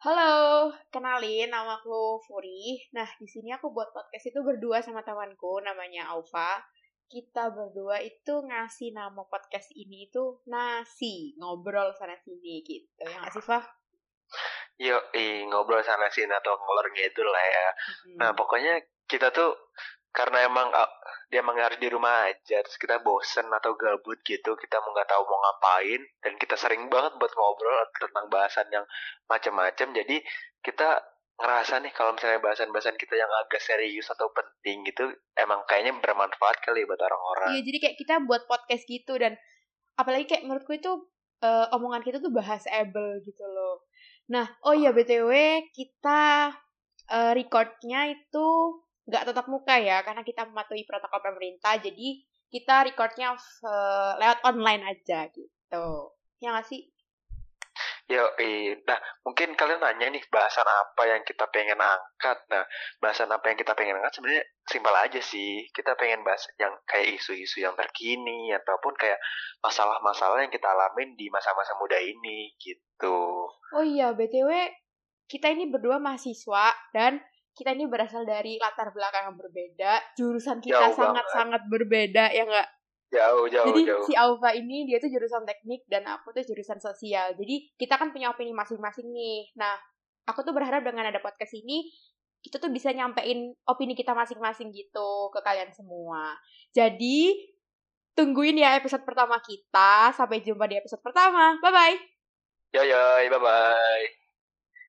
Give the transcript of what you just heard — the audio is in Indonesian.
Halo, kenalin nama aku Furi. Nah, di sini aku buat podcast itu berdua sama temanku namanya Aufa. Kita berdua itu ngasih nama podcast ini itu Nasi, ngobrol sana sini gitu. Yang ngasih Fah? Yo, ngobrol sana sini atau ngelor gitu lah ya. Hmm. Nah, pokoknya kita tuh karena emang ah, dia emang harus di rumah aja, terus kita bosen atau gabut gitu, kita mau nggak tahu mau ngapain, dan kita sering banget buat ngobrol tentang bahasan yang macam-macam. Jadi kita ngerasa nih kalau misalnya bahasan-bahasan kita yang agak serius atau penting gitu, emang kayaknya bermanfaat kali buat orang-orang. Iya, jadi kayak kita buat podcast gitu dan apalagi kayak menurutku itu eh, omongan kita tuh bahasable gitu loh. Nah, oh iya BTW kita eh, recordnya itu nggak tatap muka ya karena kita mematuhi protokol pemerintah. Jadi kita recordnya eh, lewat online aja gitu. Ya nggak sih? Yo, nah mungkin kalian nanya nih bahasan apa yang kita pengen angkat. Nah, bahasan apa yang kita pengen angkat sebenarnya simpel aja sih. Kita pengen bahas yang kayak isu-isu yang terkini ataupun kayak masalah-masalah yang kita alamin di masa-masa muda ini gitu. Oh iya BTW kita ini berdua mahasiswa dan kita ini berasal dari latar belakang yang berbeda. Jurusan kita sangat-sangat berbeda ya nggak? Jauh, jauh, Jadi jauh. si Alfa ini dia tuh jurusan teknik dan aku tuh jurusan sosial. Jadi kita kan punya opini masing-masing nih. Nah, aku tuh berharap dengan ada podcast ini kita tuh bisa nyampein opini kita masing-masing gitu ke kalian semua. Jadi tungguin ya episode pertama kita. Sampai jumpa di episode pertama. Bye bye. Yo, yo, bye-bye.